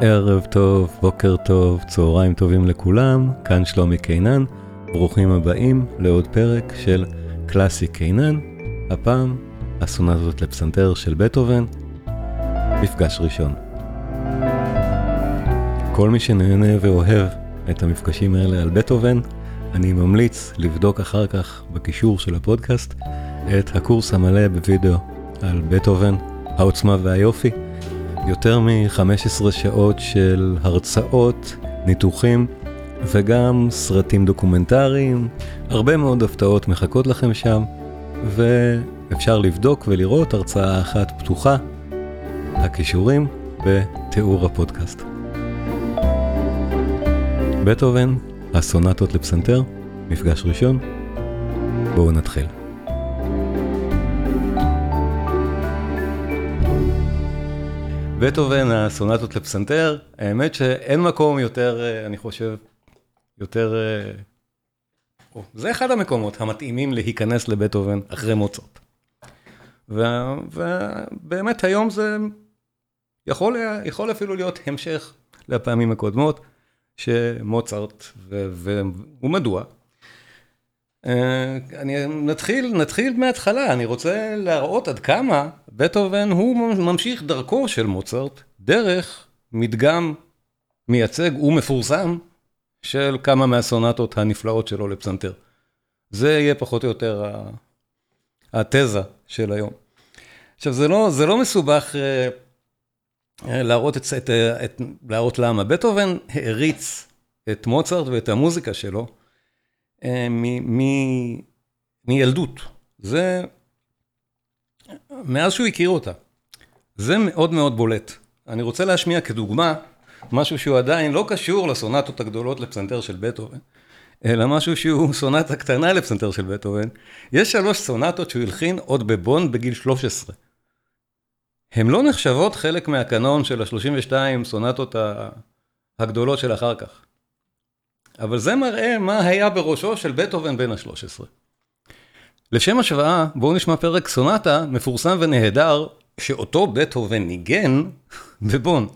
ערב טוב, בוקר טוב, צהריים טובים לכולם, כאן שלומי קינן, ברוכים הבאים לעוד פרק של קלאסי קינן, הפעם הסונטות לפסנתר של בטהובן, מפגש ראשון. כל מי שנהנה ואוהב את המפגשים האלה על בטהובן, אני ממליץ לבדוק אחר כך בקישור של הפודקאסט את הקורס המלא בווידאו על בטהובן, העוצמה והיופי. יותר מ-15 שעות של הרצאות, ניתוחים וגם סרטים דוקומנטריים, הרבה מאוד הפתעות מחכות לכם שם, ואפשר לבדוק ולראות הרצאה אחת פתוחה, הכישורים בתיאור הפודקאסט. בטהובן, הסונטות לפסנתר, מפגש ראשון, בואו נתחיל. בטהובן, הסונטות לפסנתר, האמת שאין מקום יותר, אני חושב, יותר... זה אחד המקומות המתאימים להיכנס לבטהובן אחרי מוצרט. ובאמת היום זה יכול, יכול אפילו להיות המשך לפעמים הקודמות, שמוצרט, ומדוע? אני נתחיל, נתחיל מההתחלה, אני רוצה להראות עד כמה בטהובן הוא ממשיך דרכו של מוצרט, דרך מדגם מייצג ומפורסם של כמה מהסונטות הנפלאות שלו לפסנתר. זה יהיה פחות או יותר התזה של היום. עכשיו זה לא, זה לא מסובך להראות, את, את, את, להראות למה. בטהובן העריץ את מוצרט ואת המוזיקה שלו מילדות. זה מאז שהוא הכיר אותה. זה מאוד מאוד בולט. אני רוצה להשמיע כדוגמה משהו שהוא עדיין לא קשור לסונטות הגדולות לפסנתר של בטהובן, אלא משהו שהוא סונטה קטנה לפסנתר של בטהובן. יש שלוש סונטות שהוא הלחין עוד בבון בגיל 13. הן לא נחשבות חלק מהקנון של ה-32 סונטות הגדולות של אחר כך. אבל זה מראה מה היה בראשו של בטהובן בן ה-13. לשם השוואה, בואו נשמע פרק סונטה מפורסם ונהדר, שאותו בטהובן ניגן בבון,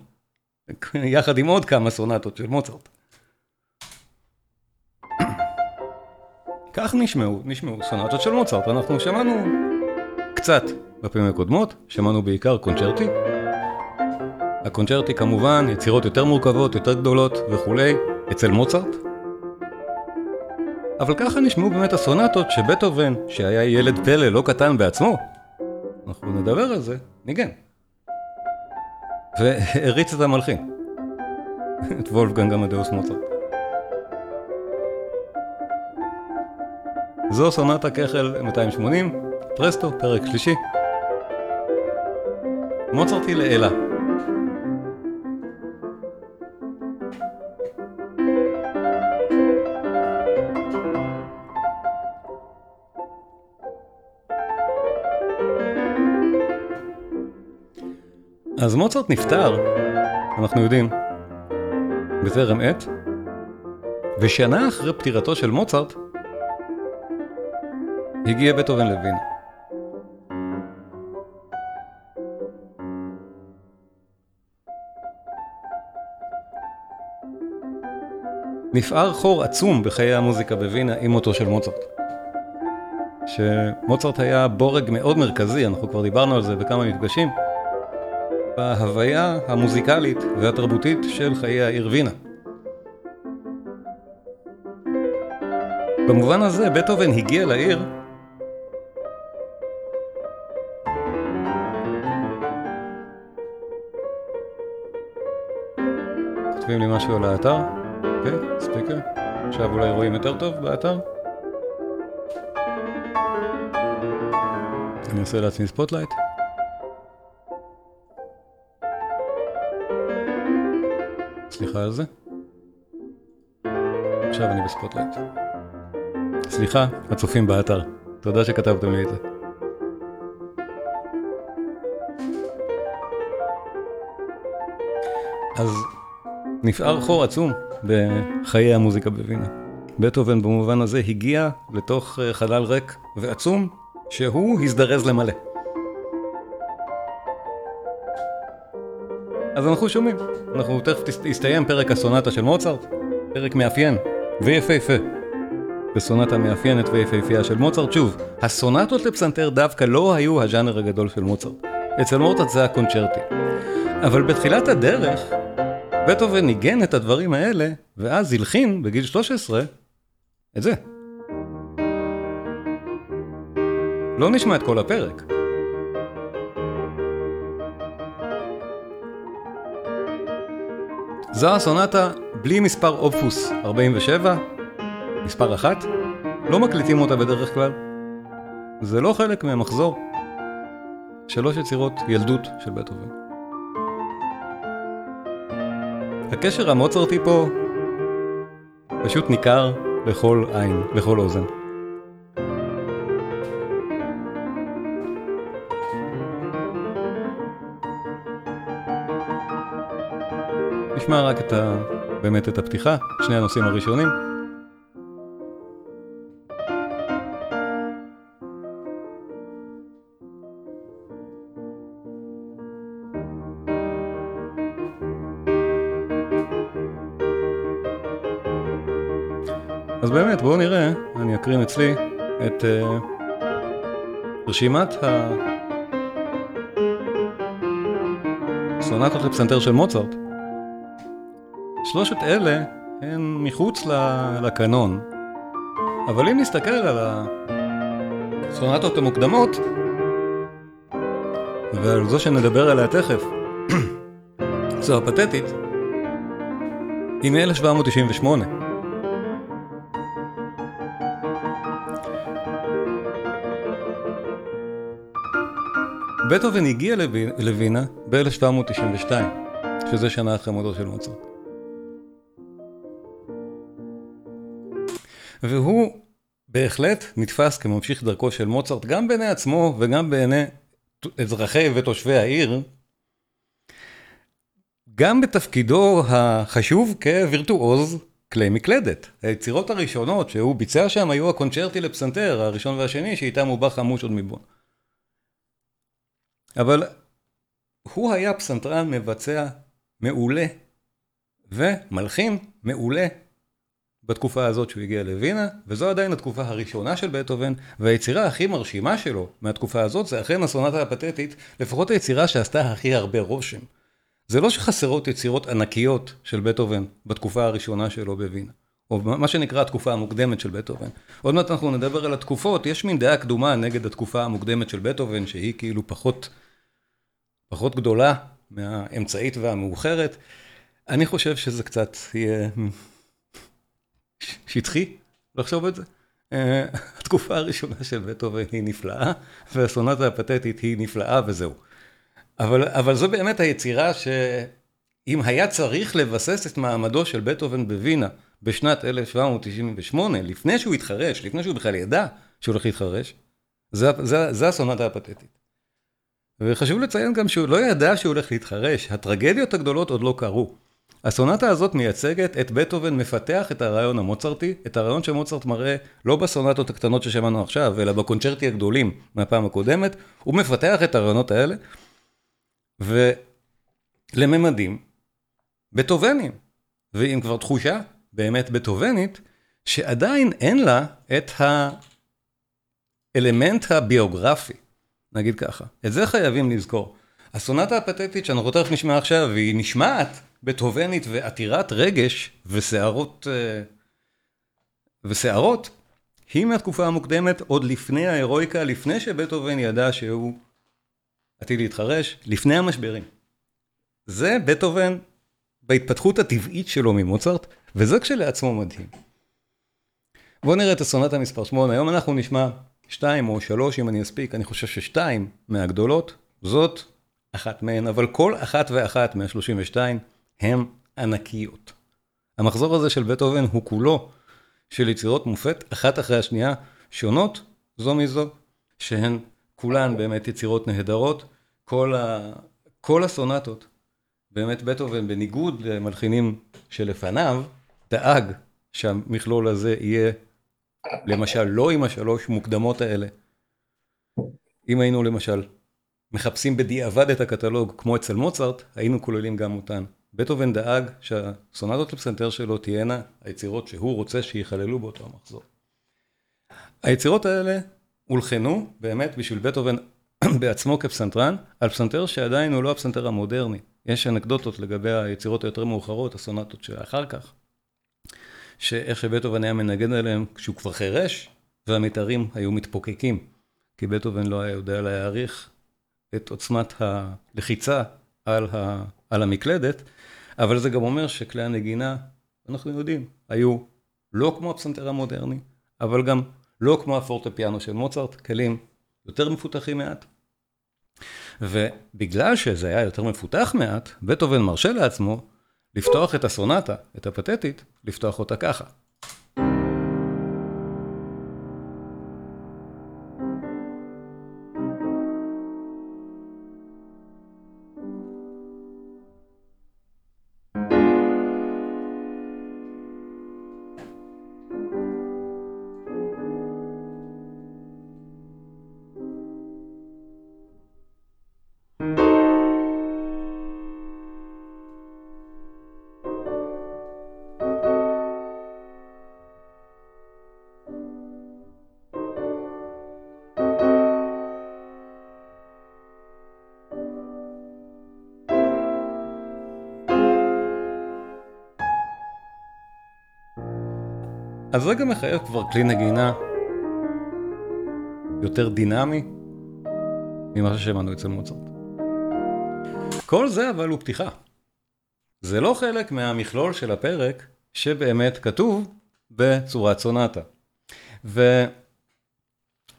יחד עם עוד כמה סונטות של מוצרט. כך נשמעו, נשמעו סונטות של מוצרט, אנחנו שמענו קצת בפעמים הקודמות, שמענו בעיקר קונצ'רטי. הקונצ'רטי כמובן, יצירות יותר מורכבות, יותר גדולות וכולי, אצל מוצרט. אבל ככה נשמעו באמת הסונטות שבטהובן, שהיה ילד פלא לא קטן בעצמו, אנחנו נדבר על זה, ניגן. והריץ את המלחין, את וולפגנג עמדאוס מוצרט. זו סונטה כחל 280, פרסטו, פרק שלישי. מוצרטי לאלה. אז מוצרט נפטר, אנחנו יודעים, בטרם עת, ושנה אחרי פטירתו של מוצרט, הגיע בטהובן לווינה. נפער חור עצום בחיי המוזיקה בווינה עם מותו של מוצרט. שמוצרט היה בורג מאוד מרכזי, אנחנו כבר דיברנו על זה בכמה מפגשים, בהוויה המוזיקלית והתרבותית של חיי העיר וינה. במובן הזה, בטהובן הגיע לעיר כותבים לי משהו על האתר? אוקיי, speaker. עכשיו אולי רואים יותר טוב באתר? אני אעשה לעצמי spotlight. סליחה על זה. עכשיו אני ב spotlight. סליחה, הצופים באתר. תודה שכתבתם לי את זה. אז נפער חור עצום בחיי המוזיקה בווינה. בטהובן במובן הזה הגיע לתוך חלל ריק ועצום שהוא הזדרז למלא. אז אנחנו שומעים, אנחנו תכף יסתיים פרק הסונטה של מוצרט, פרק מאפיין ויפהפה. בסונטה מאפיינת ויפהפייה של מוצרט, שוב, הסונטות לפסנתר דווקא לא היו הז'אנר הגדול של מוצרט. אצל מוצרט זה הקונצ'רטי. אבל בתחילת הדרך, בטהובן ניגן את הדברים האלה, ואז הלחין בגיל 13 את זה. לא נשמע את כל הפרק. זו הסונטה בלי מספר אופוס 47, מספר אחת, לא מקליטים אותה בדרך כלל. זה לא חלק מהמחזור. שלוש יצירות ילדות של בטהובן. הקשר המוצרטי פה פשוט ניכר לכל עין, לכל אוזן. נשמע רק את ה... באמת את הפתיחה, שני הנושאים הראשונים. אז באמת, בואו נראה, אני אקרין אצלי את uh, רשימת הסונטות לפסנתר של מוצרט. שלושת אלה הן מחוץ לקנון, אבל אם נסתכל על הסונטות המוקדמות, ועל זו שנדבר עליה תכף, זו הפתטית, היא מ-1798. בטהובן הגיע לווינה ב-1792, שזה שנה אחרי מותו של מוצרט. והוא בהחלט נתפס כממשיך דרכו של מוצרט, גם בעיני עצמו וגם בעיני אזרחי ותושבי העיר, גם בתפקידו החשוב כווירטואוז כלי מקלדת. היצירות הראשונות שהוא ביצע שם היו הקונצ'רטי לפסנתר, הראשון והשני, שאיתם הוא בא חמוש עוד מבון. אבל הוא היה פסנתרן מבצע מעולה ומלחין מעולה בתקופה הזאת שהוא הגיע לווינה, וזו עדיין התקופה הראשונה של בטהובן, והיצירה הכי מרשימה שלו מהתקופה הזאת זה אכן הסונטה הפתטית, לפחות היצירה שעשתה הכי הרבה רושם. זה לא שחסרות יצירות ענקיות של בטהובן בתקופה הראשונה שלו בווינה, או מה שנקרא התקופה המוקדמת של בטהובן. עוד מעט אנחנו נדבר על התקופות, יש מין דעה קדומה נגד התקופה המוקדמת של בטהובן, שהיא כאילו פחות, פחות גדולה מהאמצעית והמאוחרת. אני חושב שזה קצת יהיה שטחי לחשוב את זה. אה, התקופה הראשונה של בטהובן היא נפלאה, והסונטה הפתטית היא נפלאה וזהו. אבל, אבל זו באמת היצירה שאם היה צריך לבסס את מעמדו של בטהובן בווינה בשנת 1798, לפני שהוא התחרש, לפני שהוא בכלל ידע שהוא הולך להתחרש, זה, הסונטה הפתטית. וחשוב לציין גם שהוא לא ידע שהוא הולך להתחרש, הטרגדיות הגדולות עוד לא קרו. הסונטה הזאת מייצגת את בטהובן מפתח את הרעיון המוצרטי, את הרעיון שמוצרט מראה לא בסונטות הקטנות ששמענו עכשיו, אלא בקונצ'רטי הגדולים מהפעם הקודמת, הוא מפתח את הרעיונות האלה, ולממדים בטהובנים, ועם כבר תחושה באמת בטהובנית, שעדיין אין לה את האלמנט הביוגרפי, נגיד ככה. את זה חייבים לזכור. הסונטה הפתטית שאנחנו תכף נשמע עכשיו, והיא נשמעת בטהובנית ועתירת רגש ושערות, אה, ושערות, היא מהתקופה המוקדמת עוד לפני ההירואיקה, לפני שבטהובן ידע שהוא עתיד להתחרש, לפני המשברים. זה בטהובן בהתפתחות הטבעית שלו ממוצרט, וזה כשלעצמו מדהים. בואו נראה את הסונטה מספר 8, היום אנחנו נשמע 2 או 3 אם אני אספיק, אני חושב ששתיים מהגדולות, זאת אחת מהן, אבל כל אחת ואחת מה-32 הן ענקיות. המחזור הזה של בטהובן הוא כולו של יצירות מופת אחת אחרי השנייה, שונות זו מזו, שהן כולן באמת יצירות נהדרות. כל, ה... כל הסונטות, באמת בטהובן, בניגוד למלחינים שלפניו, דאג שהמכלול הזה יהיה, למשל, לא עם השלוש מוקדמות האלה. אם היינו למשל מחפשים בדיעבד את הקטלוג, כמו אצל מוצרט, היינו כוללים גם אותן. בטהובן דאג שהסונטות לפסנתר שלו תהיינה היצירות שהוא רוצה שיכללו באותו המחזור. היצירות האלה הולחנו באמת בשביל בטהובן בעצמו כפסנתרן, על פסנתר שעדיין הוא לא הפסנתר המודרני. יש אנקדוטות לגבי היצירות היותר מאוחרות, הסונטות שאחר כך, שאיך שבטהובן היה מנגן עליהם כשהוא כבר חירש, והמיתרים היו מתפוקקים, כי בטהובן לא היה יודע להעריך את עוצמת הלחיצה על, ה, על המקלדת, אבל זה גם אומר שכלי הנגינה, אנחנו יודעים, היו לא כמו הפסנתר המודרני, אבל גם לא כמו הפורטופיאנו של מוצרט, כלים יותר מפותחים מעט. ובגלל שזה היה יותר מפותח מעט, בטהובן מרשה לעצמו לפתוח את הסונטה, את הפתטית, לפתוח אותה ככה. אז זה גם מחייב כבר כלי נגינה יותר דינמי ממה ששמענו אצל מוצרט. כל זה אבל הוא פתיחה. זה לא חלק מהמכלול של הפרק שבאמת כתוב בצורת סונטה.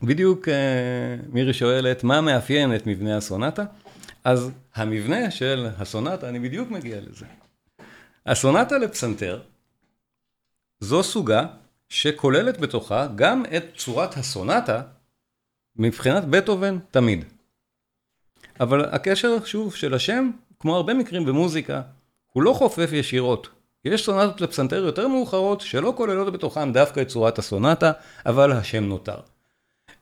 ובדיוק אה, מירי שואלת מה מאפיין את מבנה הסונטה? אז המבנה של הסונטה, אני בדיוק מגיע לזה. הסונטה לפסנתר זו סוגה שכוללת בתוכה גם את צורת הסונטה מבחינת בטהובן תמיד. אבל הקשר, שוב, של השם, כמו הרבה מקרים במוזיקה, הוא לא חופף ישירות. יש סונטות לפסנתר יותר מאוחרות שלא כוללות בתוכן דווקא את צורת הסונטה, אבל השם נותר.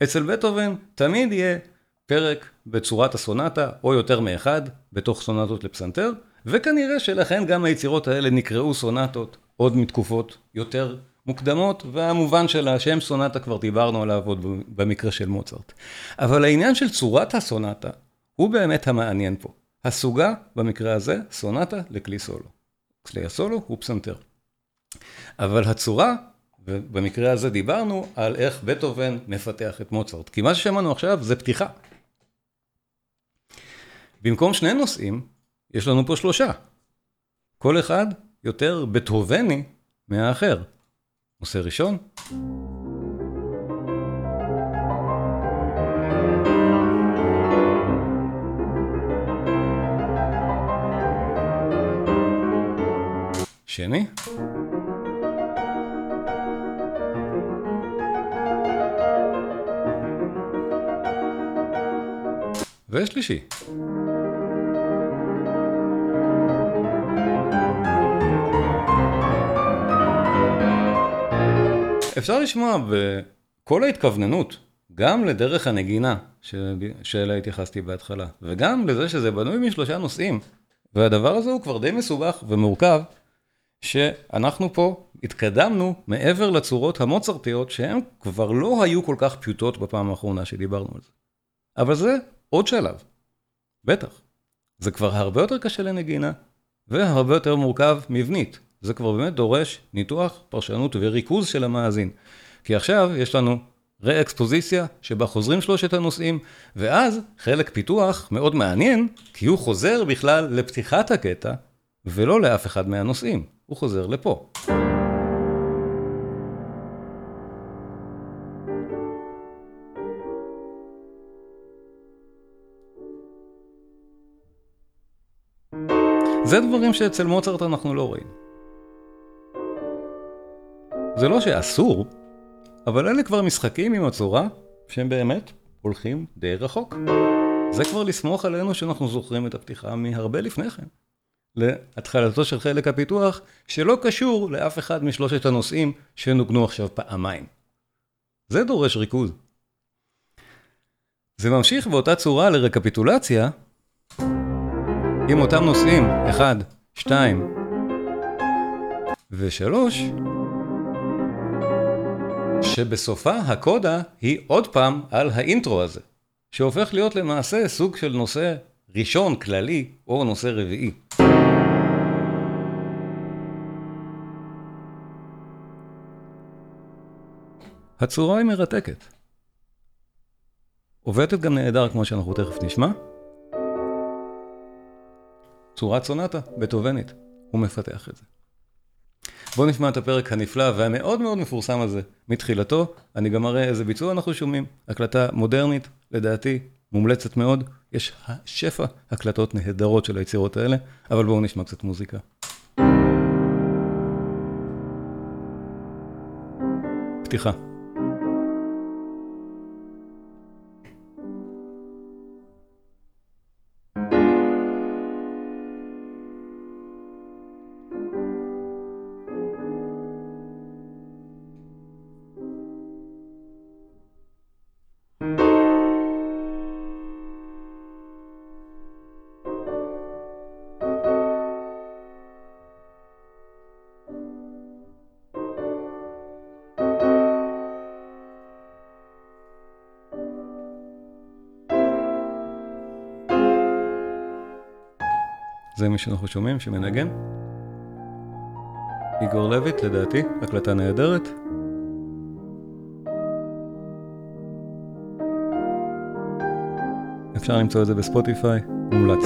אצל בטהובן תמיד יהיה פרק בצורת הסונטה, או יותר מאחד, בתוך סונטות לפסנתר, וכנראה שלכן גם היצירות האלה נקראו סונטות עוד מתקופות יותר מוקדמות, והמובן של השם סונטה כבר דיברנו עליו עוד במקרה של מוצרט. אבל העניין של צורת הסונטה הוא באמת המעניין פה. הסוגה, במקרה הזה, סונטה לכלי סולו. כלי הסולו הוא פסנתר. אבל הצורה, ובמקרה הזה דיברנו על איך בטהובן מפתח את מוצרט. כי מה ששמענו עכשיו זה פתיחה. במקום שני נושאים, יש לנו פה שלושה. כל אחד יותר בטהובני מהאחר. נושא ראשון. שני. ושלישי. אפשר לשמוע בכל ההתכווננות, גם לדרך הנגינה שאליה התייחסתי בהתחלה, וגם לזה שזה בנוי משלושה נושאים, והדבר הזה הוא כבר די מסובך ומורכב, שאנחנו פה התקדמנו מעבר לצורות המוצרטיות, שהן כבר לא היו כל כך פשוטות בפעם האחרונה שדיברנו על זה. אבל זה עוד שלב, בטח. זה כבר הרבה יותר קשה לנגינה, והרבה יותר מורכב מבנית. זה כבר באמת דורש ניתוח, פרשנות וריכוז של המאזין. כי עכשיו יש לנו ראקספוזיציה שבה חוזרים שלושת הנושאים, ואז חלק פיתוח מאוד מעניין, כי הוא חוזר בכלל לפתיחת הקטע, ולא לאף אחד מהנושאים, הוא חוזר לפה. זה דברים שאצל מוצרט אנחנו לא רואים. זה לא שאסור, אבל אלה כבר משחקים עם הצורה שהם באמת הולכים די רחוק. זה כבר לסמוך עלינו שאנחנו זוכרים את הפתיחה מהרבה לפני כן. להתחלתו של חלק הפיתוח, שלא קשור לאף אחד משלושת הנושאים שנוגנו עכשיו פעמיים. זה דורש ריכוז. זה ממשיך באותה צורה לרקפיטולציה עם אותם נושאים, אחד, שתיים ושלוש, שבסופה הקודה היא עוד פעם על האינטרו הזה, שהופך להיות למעשה סוג של נושא ראשון כללי או נושא רביעי. הצורה היא מרתקת. עובדת גם נהדר כמו שאנחנו תכף נשמע. צורת סונטה, בטובנית, הוא מפתח את זה. בואו נשמע את הפרק הנפלא והמאוד מאוד מפורסם הזה מתחילתו, אני גם אראה איזה ביצוע אנחנו שומעים, הקלטה מודרנית, לדעתי, מומלצת מאוד, יש שפע הקלטות נהדרות של היצירות האלה, אבל בואו נשמע קצת מוזיקה. פתיחה. שאנחנו שומעים שמנגן. איגור לויט, לדעתי, הקלטה נהדרת. אפשר למצוא את זה בספוטיפיי, מומלץ.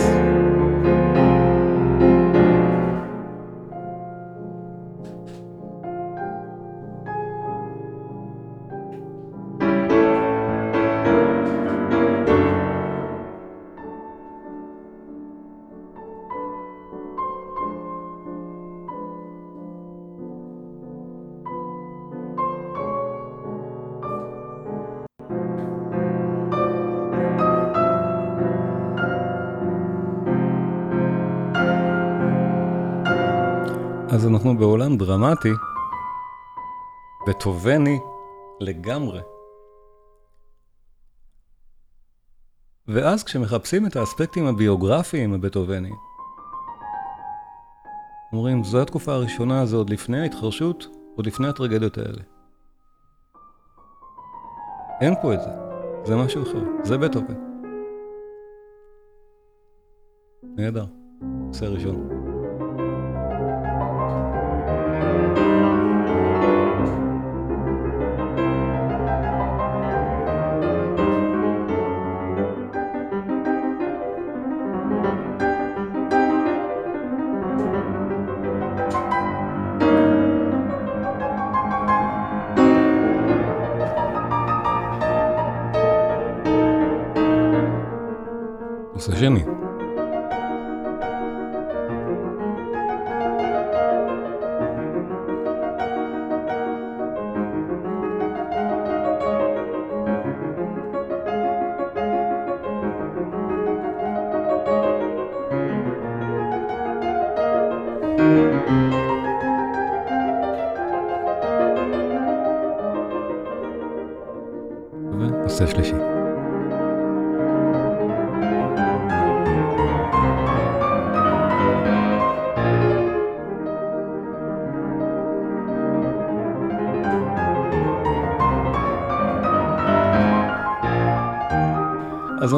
בעולם דרמטי, בטובני לגמרי. ואז כשמחפשים את האספקטים הביוגרפיים הבטובניים, אומרים, זו התקופה הראשונה, זה עוד לפני ההתחרשות, עוד לפני הטרגדיות האלה. אין פה את זה, זה משהו אחר, זה בטהובן. נהדר, נושא ראשון.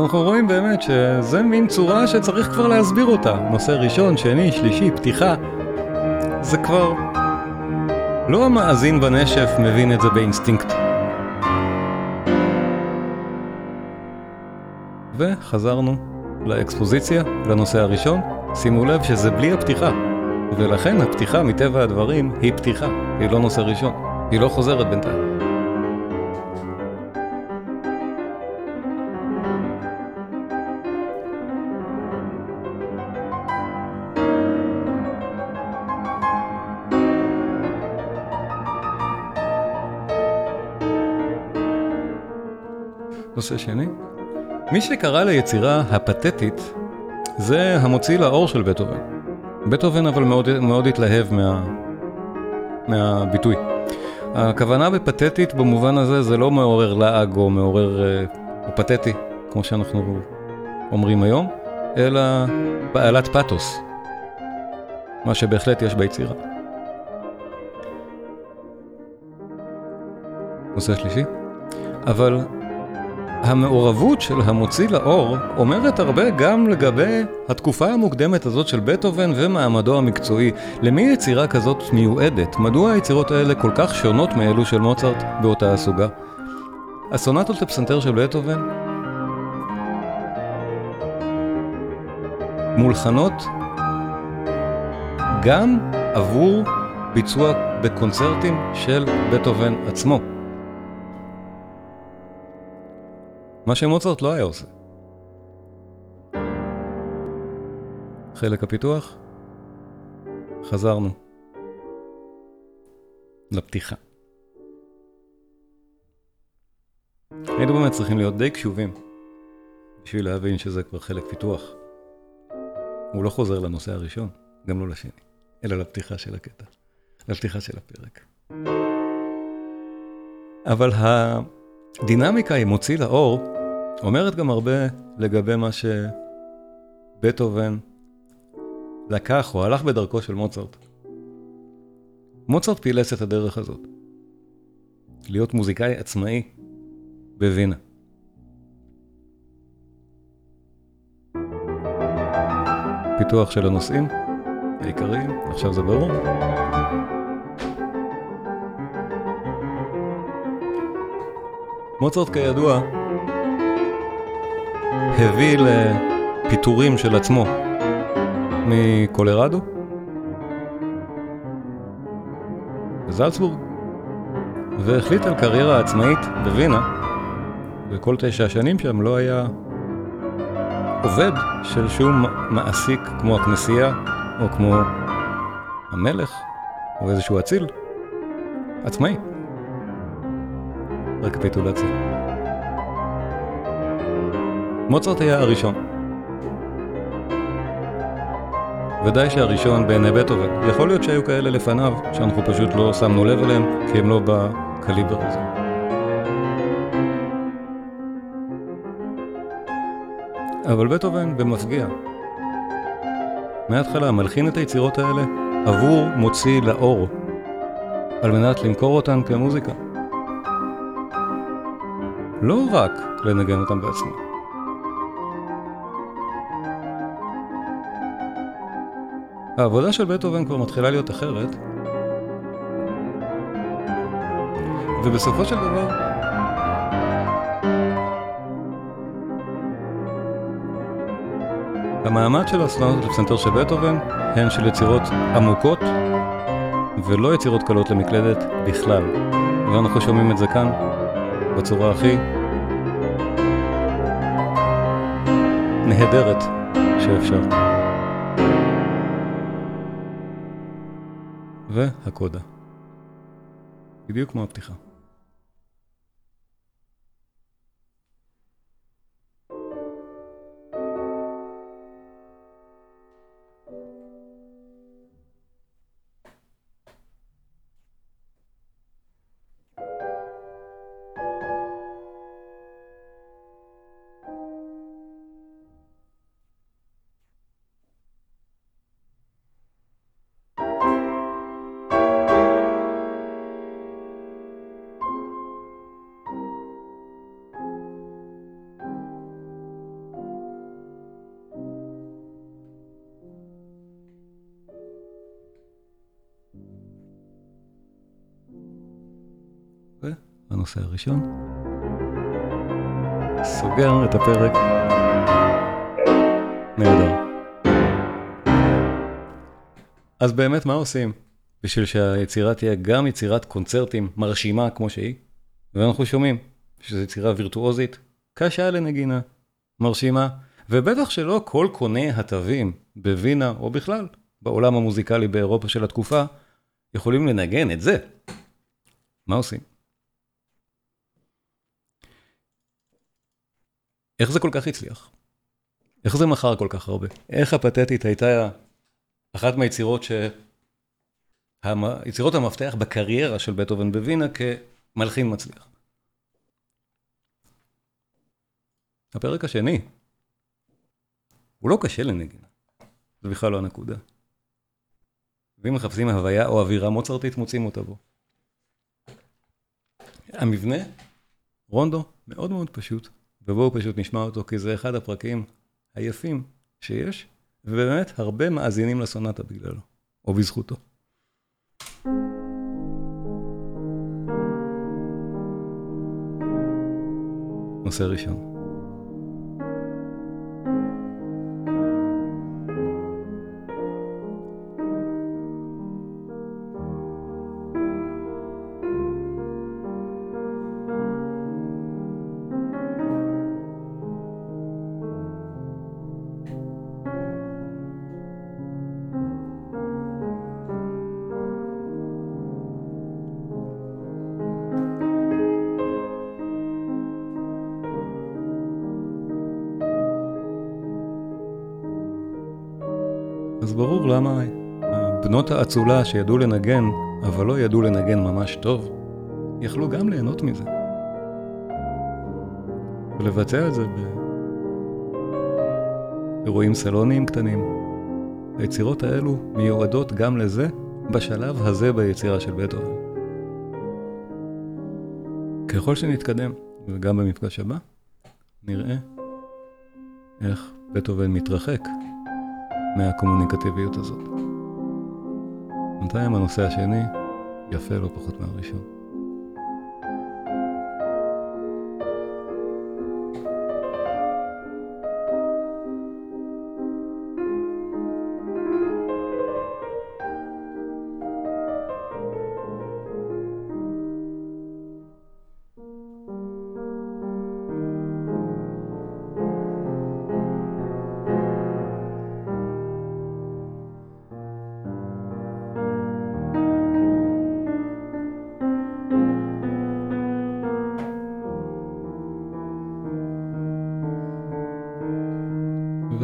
אנחנו רואים באמת שזה מין צורה שצריך כבר להסביר אותה. נושא ראשון, שני, שלישי, פתיחה. זה כבר... לא המאזין בנשף מבין את זה באינסטינקט. וחזרנו לאקספוזיציה, לנושא הראשון. שימו לב שזה בלי הפתיחה. ולכן הפתיחה מטבע הדברים היא פתיחה, היא לא נושא ראשון. היא לא חוזרת בינתיים. נושא שני. מי שקרא ליצירה הפתטית זה המוציא לאור של בטהובן. בטהובן אבל מאוד, מאוד התלהב מה, מהביטוי. הכוונה בפתטית במובן הזה זה לא מעורר לעג או מעורר, או פתטי, כמו שאנחנו אומרים היום, אלא בעלת פתוס, מה שבהחלט יש ביצירה. נושא שלישי, אבל המעורבות של המוציא לאור אומרת הרבה גם לגבי התקופה המוקדמת הזאת של בטהובן ומעמדו המקצועי. למי יצירה כזאת מיועדת? מדוע היצירות האלה כל כך שונות מאלו של מוצרט באותה הסוגה? הסונטות לפסנתר של בטהובן מולחנות גם עבור ביצוע בקונצרטים של בטהובן עצמו. מה שמוצרט לא היה עושה. חלק הפיתוח, חזרנו לפתיחה. היינו באמת צריכים להיות די קשובים בשביל להבין שזה כבר חלק פיתוח. הוא לא חוזר לנושא הראשון, גם לא לשני, אלא לפתיחה של הקטע, לפתיחה של הפרק. אבל הדינמיקה עם מוציא לאור אומרת גם הרבה לגבי מה שבטהובן לקח או הלך בדרכו של מוצרט. מוצרט פילס את הדרך הזאת. להיות מוזיקאי עצמאי בווינה. פיתוח של הנושאים העיקריים, עכשיו זה ברור. מוצרט כידוע הביא לפיטורים של עצמו מקולרדו וזלצבורג והחליט על קריירה עצמאית בווינה וכל תשע השנים שם לא היה עובד של שום מעסיק כמו הכנסייה או כמו המלך או איזשהו אציל עצמאי. רקפיטולציה. מוצרט היה הראשון. ודאי שהראשון בעיני בטהובן. יכול להיות שהיו כאלה לפניו, שאנחנו פשוט לא שמנו לב אליהם, כי הם לא בקליבר הזה. אבל בטהובן במפגיע. מההתחלה מלחין את היצירות האלה עבור מוציא לאור, על מנת למכור אותן כמוזיקה. לא רק לנגן אותן בעצמו. העבודה של בטהובן כבר מתחילה להיות אחרת, ובסופו של דבר, המעמד של הסונטות לפסנתר של בטהובן הן של יצירות עמוקות ולא יצירות קלות למקלדת בכלל. ואנחנו שומעים את זה כאן בצורה הכי נהדרת שאפשר. והקודה. בדיוק כמו הפתיחה. הנושא הראשון. סוגר את הפרק. נהדר. אז באמת מה עושים בשביל שהיצירה תהיה גם יצירת קונצרטים מרשימה כמו שהיא? ואנחנו שומעים שזו יצירה וירטואוזית, קשה לנגינה, מרשימה, ובטח שלא כל קוני התווים בווינה או בכלל בעולם המוזיקלי באירופה של התקופה יכולים לנגן את זה. מה עושים? איך זה כל כך הצליח? איך זה מכר כל כך הרבה? איך הפתטית הייתה אחת מהיצירות ש... יצירות המפתח בקריירה של בטהובן בווינה כמלחין מצליח. הפרק השני, הוא לא קשה לנגינה, זה בכלל לא הנקודה. ואם מחפשים הוויה או אווירה מוצרטית, מוצאים אותה בו. המבנה, רונדו, מאוד מאוד פשוט, ובואו פשוט נשמע אותו, כי זה אחד הפרקים היפים שיש, ובאמת הרבה מאזינים לסונטה בגללו, או בזכותו. נושא ראשון. בנות האצולה שידעו לנגן, אבל לא ידעו לנגן ממש טוב, יכלו גם ליהנות מזה. ולבצע את זה באירועים סלוניים קטנים. היצירות האלו מיועדות גם לזה בשלב הזה ביצירה של בטהובן. ככל שנתקדם, וגם במפגש הבא, נראה איך בטהובן מתרחק מהקומוניקטיביות הזאת. בינתיים הנושא השני יפה לא פחות מהראשון.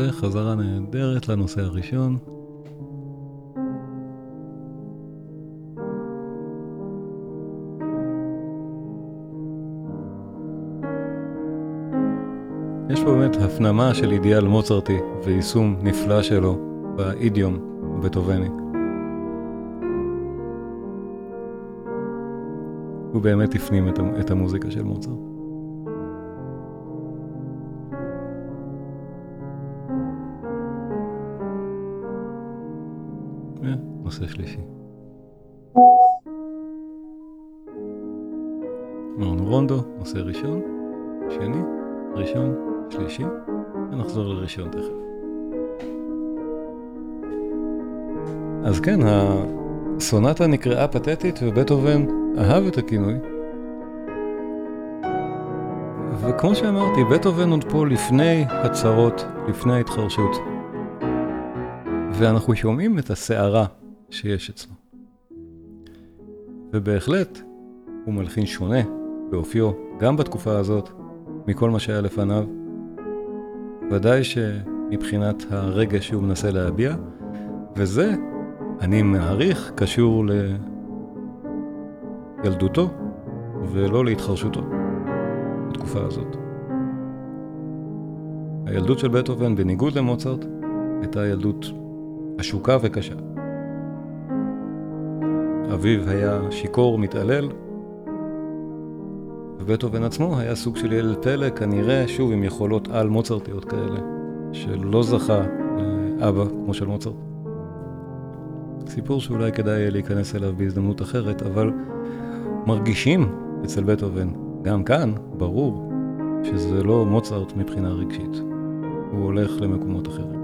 וחזרה נהדרת לנושא הראשון. יש פה באמת הפנמה של אידיאל מוצרטי ויישום נפלא שלו באידיום הבטובני. הוא באמת הפנים את המוזיקה של מוצרט. נושא שלישי. אמרנו רונדו, נושא ראשון, שני, ראשון, שלישי, ונחזור לראשון תכף. אז כן, הסונטה נקראה פתטית ובטהובן אהב את הכינוי. וכמו שאמרתי, בטהובן עוד פה לפני הצהרות, לפני ההתחרשות. ואנחנו שומעים את הסערה שיש אצלו. ובהחלט, הוא מלחין שונה באופיו, גם בתקופה הזאת, מכל מה שהיה לפניו. ודאי שמבחינת הרגש שהוא מנסה להביע, וזה, אני מעריך, קשור לילדותו ולא להתחרשותו בתקופה הזאת. הילדות של בטהובן, בניגוד למוצרט, הייתה ילדות עשוקה וקשה. אביו היה שיכור מתעלל, ובטהובן עצמו היה סוג של ילד פלא, כנראה, שוב, עם יכולות על מוצרטיות כאלה, שלא זכה לאבא כמו של מוצרט. סיפור שאולי כדאי להיכנס אליו בהזדמנות אחרת, אבל מרגישים אצל בטהובן, גם כאן, ברור, שזה לא מוצרט מבחינה רגשית. הוא הולך למקומות אחרים.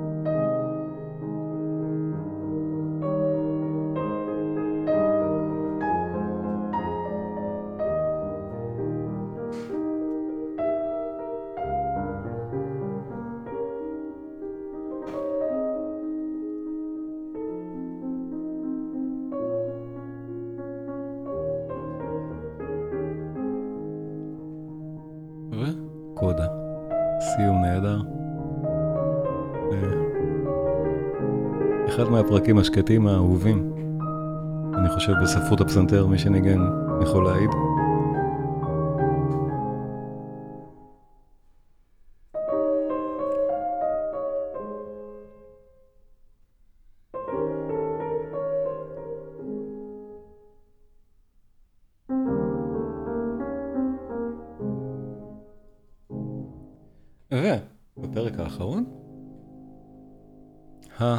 הפרקים השקטים האהובים. אני חושב בספרות הפסנתר, מי שניגן יכול להעיד. ובפרק האחרון, ה...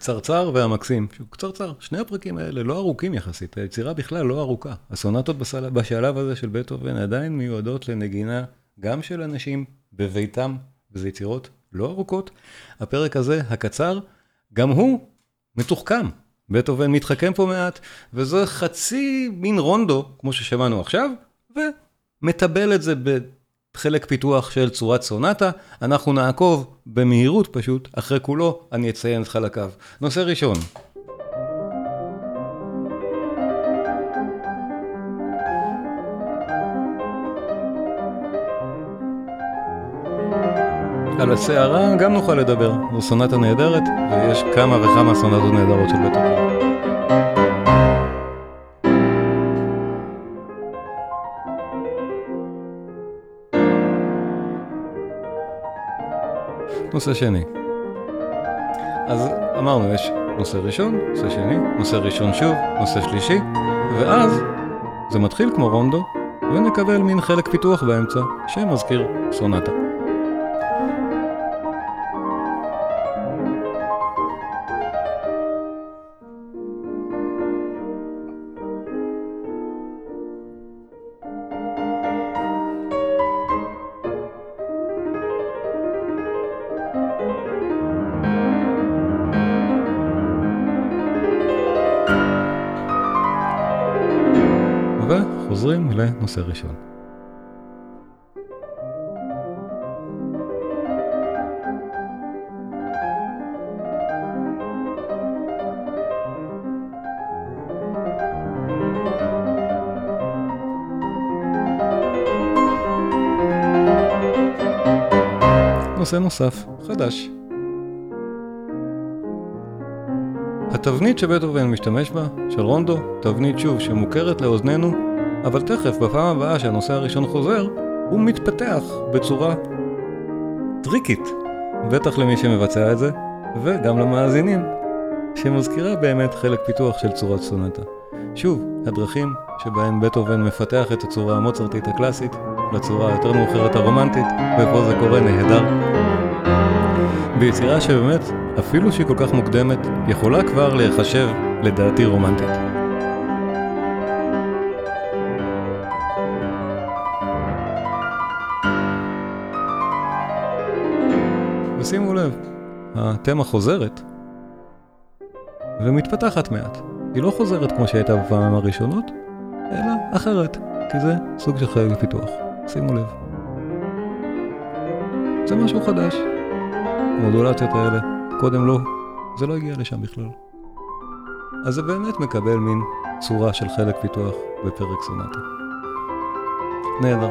הקצרצר והמקסים, שהוא קצרצר, שני הפרקים האלה לא ארוכים יחסית, היצירה בכלל לא ארוכה. הסונטות בסל... בשלב הזה של בטהובן עדיין מיועדות לנגינה גם של אנשים בביתם, וזה יצירות לא ארוכות. הפרק הזה, הקצר, גם הוא מתוחכם. בטהובן מתחכם פה מעט, וזה חצי מין רונדו, כמו ששמענו עכשיו, ומטבל את זה בחלק פיתוח של צורת סונטה. אנחנו נעקוב במהירות פשוט, אחרי כולו אני אציין את חלקיו. נושא ראשון. על הסערה גם נוכל לדבר, זו סונטה נהדרת, ויש כמה וכמה סונטות נהדרות של בטהובן. נושא שני. אז אמרנו, יש נושא ראשון, נושא שני, נושא ראשון שוב, נושא שלישי, ואז זה מתחיל כמו רונדו, ונקבל מין חלק פיתוח באמצע, שמזכיר סונטה. וחוזרים לנושא ראשון. נושא נוסף, חדש. התבנית שבטהובן משתמש בה, של רונדו, תבנית שוב שמוכרת לאוזנינו, אבל תכף, בפעם הבאה שהנושא הראשון חוזר, הוא מתפתח בצורה טריקית, בטח למי שמבצע את זה, וגם למאזינים, שמזכירה באמת חלק פיתוח של צורת סונטה. שוב, הדרכים שבהן בטהובן מפתח את הצורה המוצרטית הקלאסית לצורה היותר מאוחרת הרומנטית, ופה זה קורה נהדר. ביצירה שבאמת, אפילו שהיא כל כך מוקדמת, יכולה כבר להיחשב, לדעתי, רומנטית. ושימו לב, התמה חוזרת ומתפתחת מעט. היא לא חוזרת כמו שהייתה בפעמים הראשונות, אלא אחרת, כי זה סוג של חלק פיתוח. שימו לב. זה משהו חדש. המודולציות האלה, קודם לא, זה לא הגיע לשם בכלל. אז זה באמת מקבל מין צורה של חלק פיתוח בפרק סונטה. נהדר.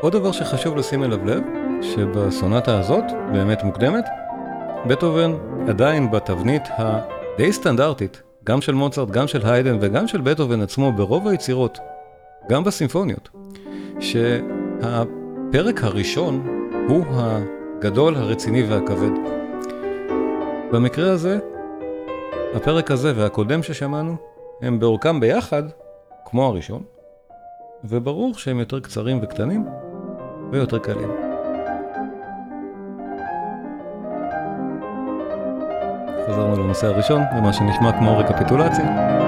עוד דבר שחשוב לשים אליו לב, שבסונטה הזאת, באמת מוקדמת, בטהובן עדיין בתבנית הדי סטנדרטית, גם של מוצרט, גם של היידן וגם של בטהובן עצמו, ברוב היצירות, גם בסימפוניות, שהפרק הראשון הוא הגדול, הרציני והכבד. במקרה הזה, הפרק הזה והקודם ששמענו, הם באורכם ביחד, כמו הראשון, וברור שהם יותר קצרים וקטנים, ויותר קלים. חזרנו לנושא הראשון, למה שנשמע כמו רקפיטולציה.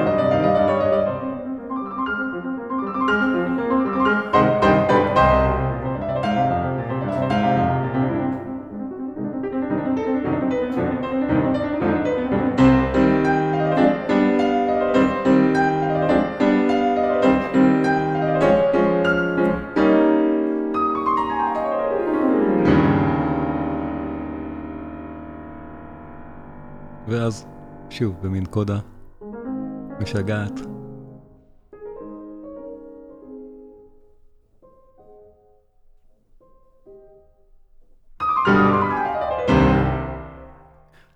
קודה. משגעת.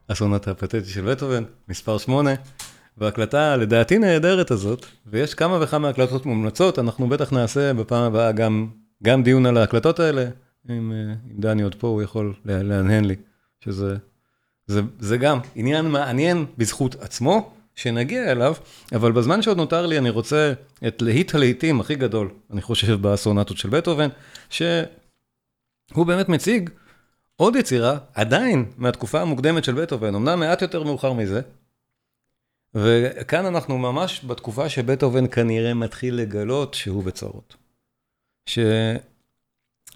הסונטה הפתטי של בטהובן, מספר 8, וההקלטה לדעתי נהדרת הזאת, ויש כמה וכמה הקלטות מומלצות, אנחנו בטח נעשה בפעם הבאה גם, גם דיון על ההקלטות האלה, אם, אם דני עוד פה הוא יכול להנהן לי, שזה זה, זה גם עניין מעניין בזכות עצמו, שנגיע אליו, אבל בזמן שעוד נותר לי, אני רוצה את להיט הלהיטים הכי גדול, אני חושב, בסונטות של בטהובן, שהוא באמת מציג עוד יצירה, עדיין מהתקופה המוקדמת של בטהובן, אמנם מעט יותר מאוחר מזה, וכאן אנחנו ממש בתקופה שבטהובן כנראה מתחיל לגלות שהוא בצרות.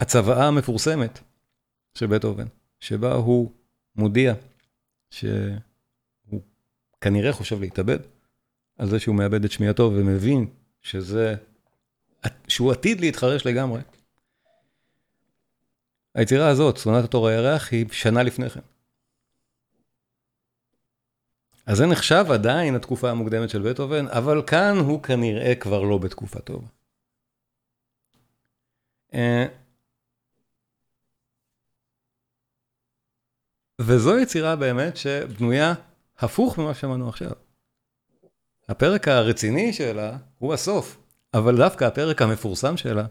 שהצוואה המפורסמת של בטהובן, שבה הוא מודיע שהוא כנראה חושב להתאבד, על זה שהוא מאבד את שמיעתו ומבין שזה, שהוא עתיד להתחרש לגמרי. היצירה הזאת, סונת התור הירח, היא שנה לפני כן. אז זה נחשב עדיין התקופה המוקדמת של בטהובן, אבל כאן הוא כנראה כבר לא בתקופה טובה. וזו יצירה באמת שבנויה הפוך ממה שאמרנו עכשיו. הפרק הרציני שלה הוא הסוף, אבל דווקא הפרק המפורסם שלה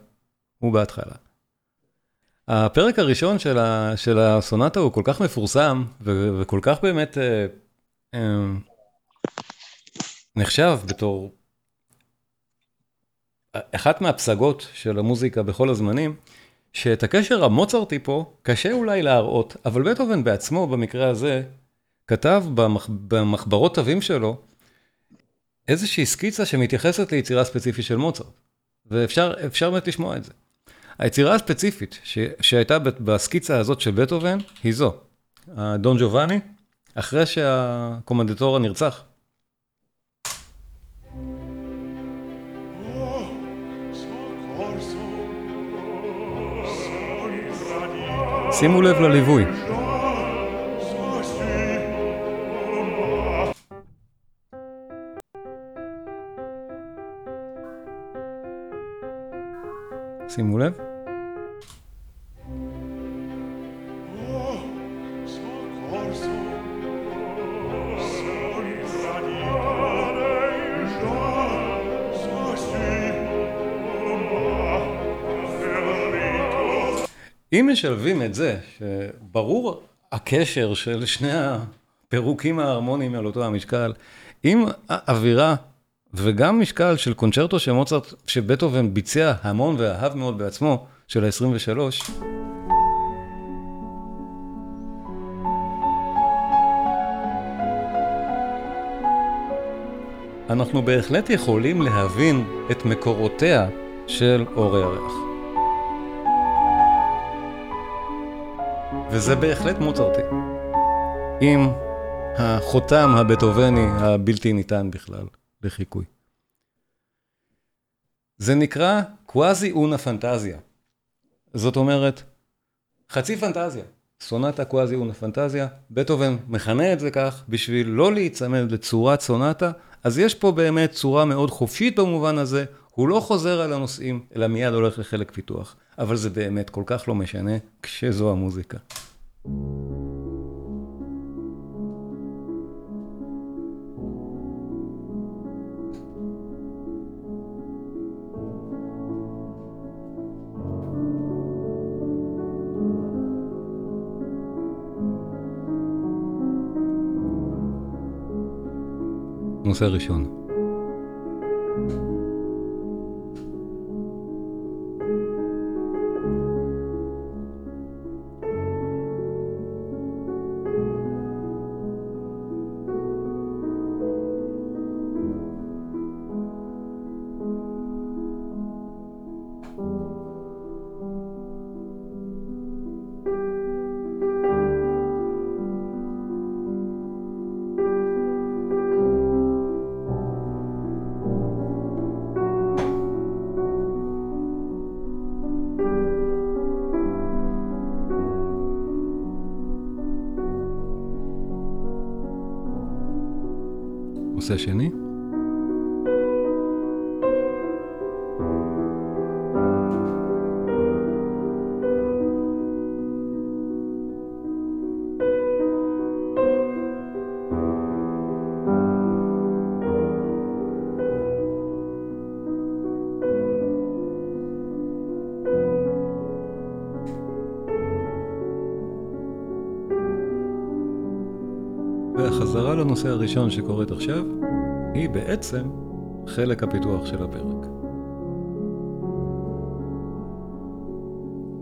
הוא בהתחלה. הפרק הראשון של, ה, של הסונטה הוא כל כך מפורסם, ו, וכל כך באמת אה, אה, נחשב בתור אחת מהפסגות של המוזיקה בכל הזמנים, שאת הקשר המוצרטי פה קשה אולי להראות, אבל בטהובן בעצמו, במקרה הזה, כתב במח... במחברות תווים שלו איזושהי סקיצה שמתייחסת ליצירה ספציפית של מוצרט. ואפשר באמת לשמוע את זה. היצירה הספציפית ש... שהייתה בסקיצה הזאת של בטהובן היא זו, דון ג'ובאני, אחרי שהקומנדטור הנרצח. שימו לב לליווי. שימו לב. אם משלבים את זה, שברור הקשר של שני הפירוקים ההרמוניים על אותו המשקל, עם אווירה וגם משקל של קונצ'רטו של מוצרט, שבטהובן ביצע המון ואהב מאוד בעצמו, של ה-23, אנחנו בהחלט יכולים להבין את מקורותיה של אור הירח. וזה בהחלט מוצרטי. עם החותם הבטהובני הבלתי ניתן בכלל לחיקוי. זה נקרא קוואזי אונה פנטזיה. זאת אומרת, חצי פנטזיה. סונטה קוואזי אונה פנטזיה, בטהובן מכנה את זה כך בשביל לא להיצמד לצורת סונטה, אז יש פה באמת צורה מאוד חופשית במובן הזה, הוא לא חוזר על הנושאים, אלא מיד הולך לחלק פיתוח. אבל זה באמת כל כך לא משנה כשזו המוזיקה. נושא ראשון. הראשון שקורית עכשיו, היא בעצם חלק הפיתוח של הפרק.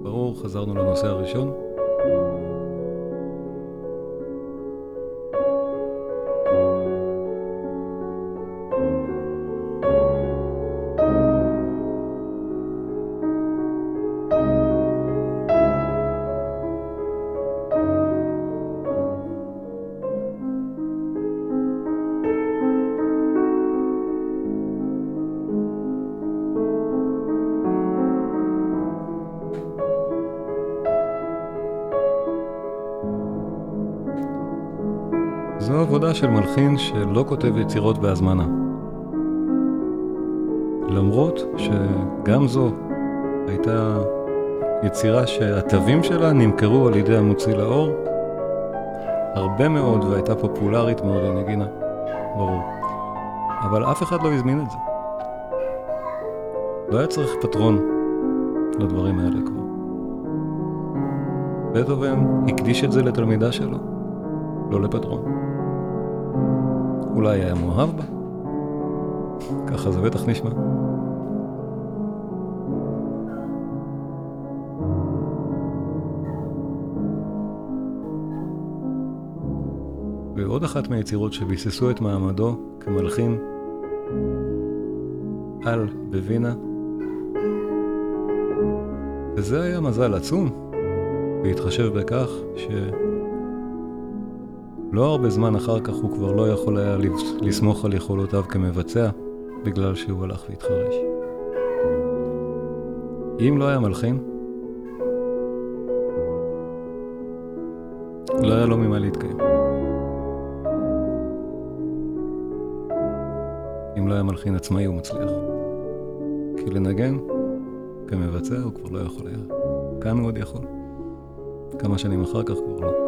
ברור, חזרנו לנושא הראשון. עבודה של מלחין שלא כותב יצירות בהזמנה. למרות שגם זו הייתה יצירה שהתווים שלה נמכרו על ידי המוציא לאור הרבה מאוד והייתה פופולרית מאוד לנגינה, ברור. אבל אף אחד לא הזמין את זה. לא היה צריך פטרון לדברים האלה כבר. בטהובן הקדיש את זה לתלמידה שלו, לא לפטרון. אולי היה מאוהב בה? ככה זה בטח נשמע. ועוד אחת מהיצירות שביססו את מעמדו כמלחין על בווינה, וזה היה מזל עצום, בהתחשב בכך ש... לא הרבה זמן אחר כך הוא כבר לא יכול היה לסמוך על יכולותיו כמבצע, בגלל שהוא הלך והתחרש. אם לא היה מלחין, לא היה לו ממה להתקיים. אם לא היה מלחין עצמאי הוא מצליח. כי לנגן, כמבצע, הוא כבר לא יכול היה. כאן הוא עוד יכול. כמה שנים אחר כך כבר לא.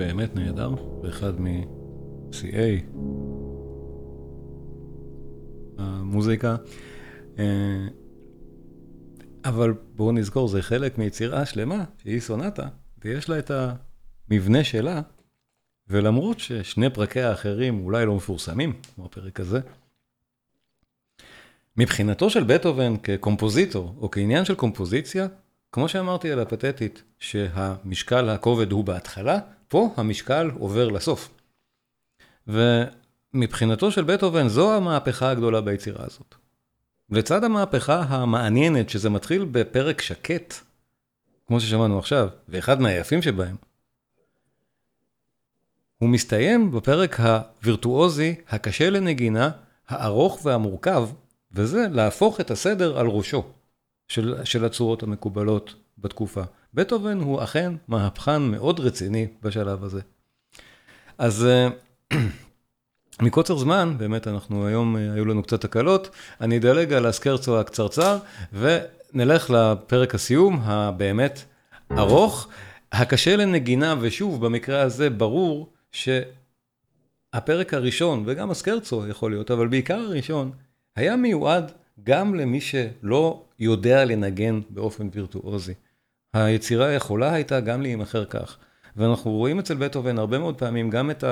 באמת נהדר, ואחד משיאי המוזיקה. אה, אבל בואו נזכור, זה חלק מיצירה שלמה, שהיא סונטה, ויש לה את המבנה שלה, ולמרות ששני פרקי האחרים אולי לא מפורסמים, כמו הפרק הזה, מבחינתו של בטהובן כקומפוזיטור, או כעניין של קומפוזיציה, כמו שאמרתי על הפתטית, שהמשקל הכובד הוא בהתחלה, פה המשקל עובר לסוף. ומבחינתו של בטהובן זו המהפכה הגדולה ביצירה הזאת. לצד המהפכה המעניינת, שזה מתחיל בפרק שקט, כמו ששמענו עכשיו, ואחד מהיפים שבהם, הוא מסתיים בפרק הווירטואוזי, הקשה לנגינה, הארוך והמורכב, וזה להפוך את הסדר על ראשו. של, של הצורות המקובלות בתקופה. בטהובן הוא אכן מהפכן מאוד רציני בשלב הזה. אז אה, מקוצר זמן, באמת אנחנו היום, אה, היו לנו קצת הקלות, אני אדלג על הסקרצו הקצרצר, ונלך לפרק הסיום, הבאמת ארוך, הקשה לנגינה, ושוב, במקרה הזה ברור שהפרק הראשון, וגם הסקרצו יכול להיות, אבל בעיקר הראשון, היה מיועד גם למי שלא יודע לנגן באופן וירטואוזי. היצירה יכולה הייתה גם להימכר כך. ואנחנו רואים אצל בטהובן הרבה מאוד פעמים גם את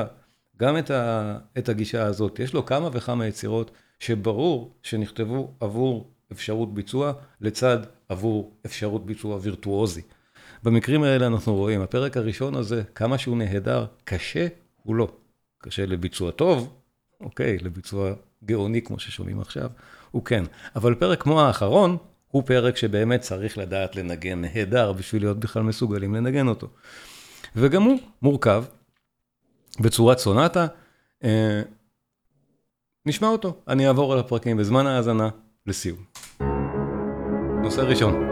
גם את, ה, את הגישה הזאת. יש לו כמה וכמה יצירות שברור שנכתבו עבור אפשרות ביצוע, לצד עבור אפשרות ביצוע וירטואוזי. במקרים האלה אנחנו רואים, הפרק הראשון הזה, כמה שהוא נהדר, קשה הוא לא. קשה לביצוע טוב, אוקיי, לביצוע גאוני כמו ששומעים עכשיו, הוא כן. אבל פרק כמו האחרון, הוא פרק שבאמת צריך לדעת לנגן נהדר בשביל להיות בכלל מסוגלים לנגן אותו. וגם הוא מורכב בצורת סונטה. אה, נשמע אותו, אני אעבור על הפרקים בזמן ההאזנה לסיום. נושא ראשון.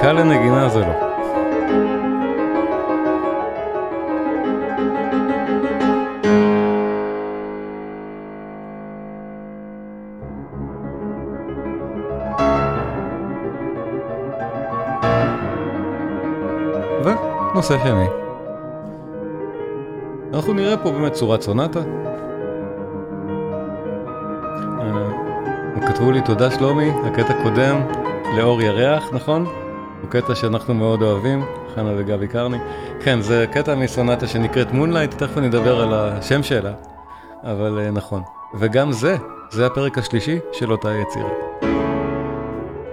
קל לנגינה זה לא. ונושא שני. אנחנו נראה פה באמת צורת סונטה. אה, כתבו לי תודה שלומי, הקטע קודם לאור ירח, נכון? הוא קטע שאנחנו מאוד אוהבים, חנה וגבי קרני. כן, זה קטע מסונטה שנקראת Moonlight, תכף אני אדבר על השם שלה, אבל אה, נכון. וגם זה, זה הפרק השלישי של אותה יצירה.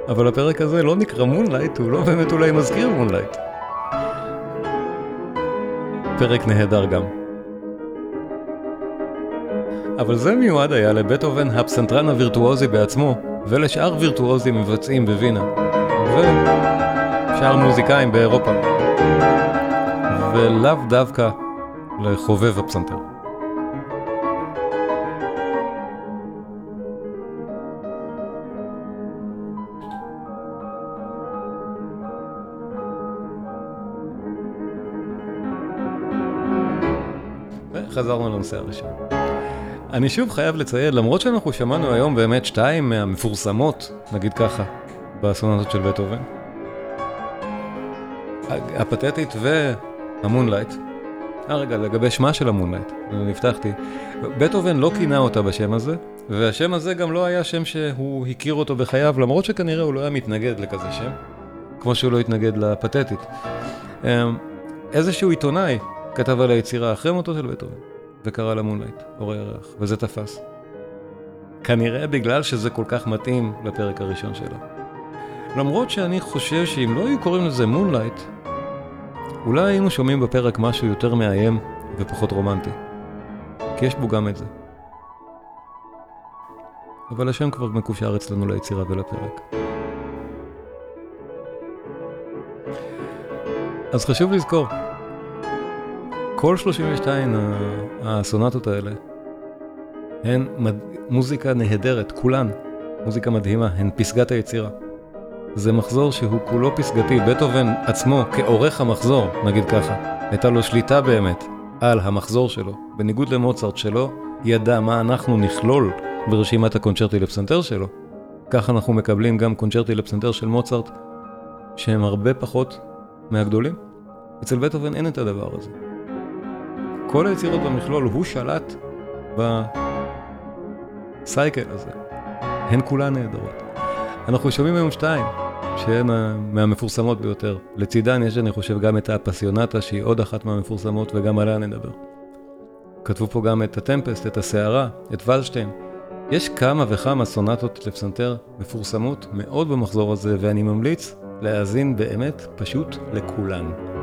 אבל הפרק הזה לא נקרא Moonlight, הוא לא באמת אולי מזכיר Moonlight. פרק נהדר גם. אבל זה מיועד היה לבטהובן הפסנתרן הווירטואוזי בעצמו, ולשאר וירטואוזים מבצעים בווינה. ו... שאר מוזיקאים באירופה. ולאו דווקא לחובב הפסנתר. וחזרנו לנושא הראשון. אני שוב חייב לציין, למרות שאנחנו שמענו היום באמת שתיים מהמפורסמות, נגיד ככה, בסונטות של בטהובן, הפתטית והמונלייט. אה רגע, לגבי שמה של המונלייט, אני הבטחתי. בטהובן לא כינה אותה בשם הזה, והשם הזה גם לא היה שם שהוא הכיר אותו בחייו, למרות שכנראה הוא לא היה מתנגד לכזה שם, כמו שהוא לא התנגד לפתטית. אמ, איזשהו עיתונאי כתב על היצירה אחרי מותו של בטהובן, וקרא לה Moonlight, אור הירח, וזה תפס. כנראה בגלל שזה כל כך מתאים לפרק הראשון שלה. למרות שאני חושב שאם לא היו קוראים לזה Moonlight, אולי היינו שומעים בפרק משהו יותר מאיים ופחות רומנטי. כי יש בו גם את זה. אבל השם כבר מקושר אצלנו ליצירה ולפרק. אז חשוב לזכור, כל 32 הסונטות האלה הן מוזיקה נהדרת, כולן מוזיקה מדהימה, הן פסגת היצירה. זה מחזור שהוא כולו פסגתי. בטהובן עצמו, כעורך המחזור, נגיד ככה, הייתה לו שליטה באמת על המחזור שלו, בניגוד למוצרט שלו, ידע מה אנחנו נכלול ברשימת הקונצ'רטי לפסנתר שלו. כך אנחנו מקבלים גם קונצ'רטי לפסנתר של מוצרט, שהם הרבה פחות מהגדולים. אצל בטהובן אין את הדבר הזה. כל היצירות במכלול, הוא שלט בסייקל הזה. הן כולן נהדרות. אנחנו שומעים היום שתיים, שהן מהמפורסמות ביותר. לצידן יש, אני חושב, גם את האפסיונטה, שהיא עוד אחת מהמפורסמות, וגם עליה נדבר. כתבו פה גם את הטמפסט, את הסערה, את ולשטיין. יש כמה וכמה סונטות לפסנתר מפורסמות מאוד במחזור הזה, ואני ממליץ להאזין באמת פשוט לכולן.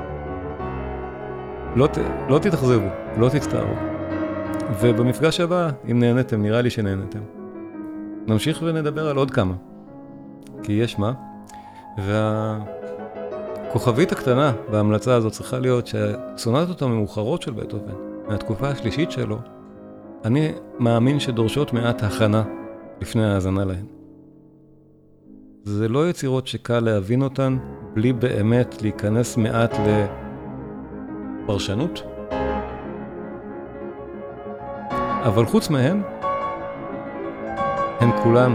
לא, ת, לא תתאכזבו, לא תצטערו. ובמפגש הבא, אם נהנתם, נראה לי שנהנתם. נמשיך ונדבר על עוד כמה. כי יש מה. והכוכבית הקטנה בהמלצה הזאת צריכה להיות שהסונטות המאוחרות של בטהובן, מהתקופה השלישית שלו, אני מאמין שדורשות מעט הכנה לפני ההאזנה להן. זה לא יצירות שקל להבין אותן בלי באמת להיכנס מעט לפרשנות. אבל חוץ מהן, הן כולן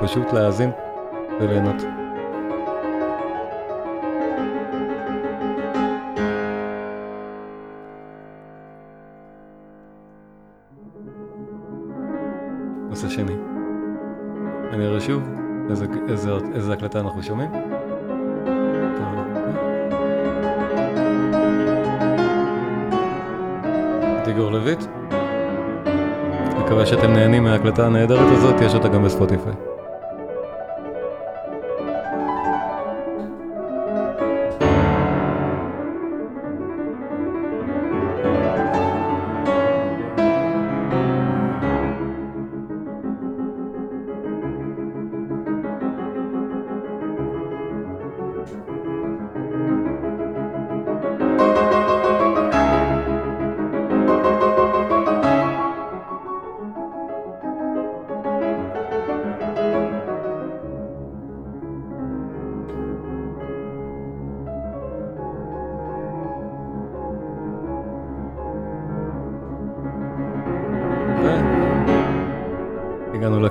פשוט להאזין וליהנות. נושא שני. אני אראה שוב איזה, איזה, איזה הקלטה אנחנו שומעים? טיגור לויט. מקווה שאתם נהנים מההקלטה הנהדרת הזאת, יש אותה גם בספוטיפיי.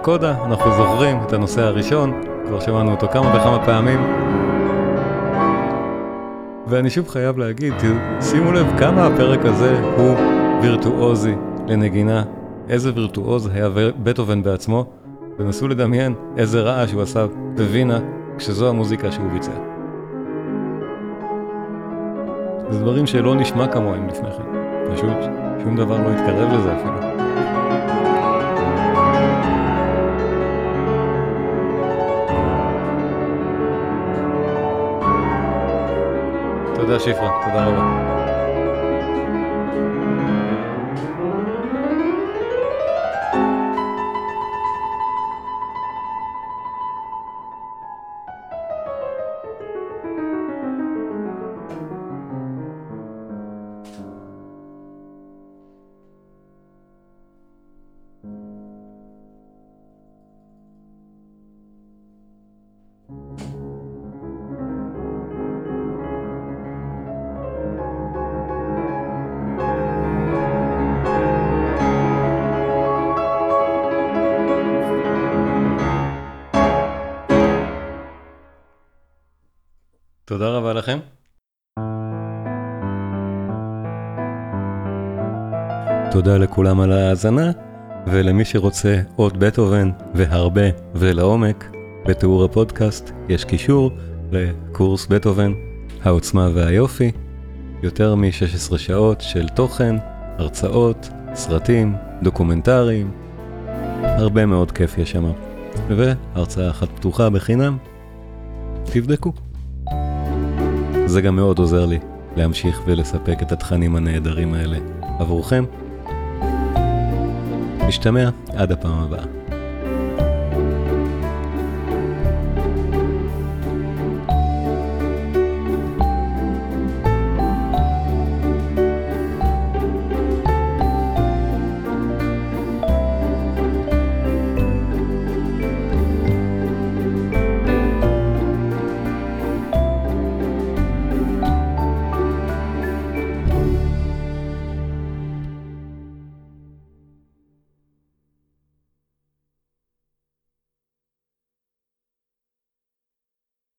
הגענו לקודה, אנחנו זוכרים את הנושא הראשון, כבר שמענו אותו כמה וכמה פעמים. ואני שוב חייב להגיד, שימו לב כמה הפרק הזה הוא וירטואוזי לנגינה, איזה וירטואוז היה בטהובן בעצמו, ונסו לדמיין איזה רעש הוא עשה בווינה כשזו המוזיקה שהוא ביצע. זה דברים שלא נשמע כמוהם לפני כן, פשוט שום דבר לא התקרב לזה אפילו. תודה שפרה, תודה רבה. תודה לכולם על ההאזנה, ולמי שרוצה עוד בטהובן והרבה ולעומק, בתיאור הפודקאסט יש קישור לקורס בטהובן, העוצמה והיופי, יותר מ-16 שעות של תוכן, הרצאות, סרטים, דוקומנטריים, הרבה מאוד כיף יש שם. והרצאה אחת פתוחה בחינם, תבדקו. זה גם מאוד עוזר לי להמשיך ולספק את התכנים הנהדרים האלה עבורכם. משתמע עד הפעם הבאה.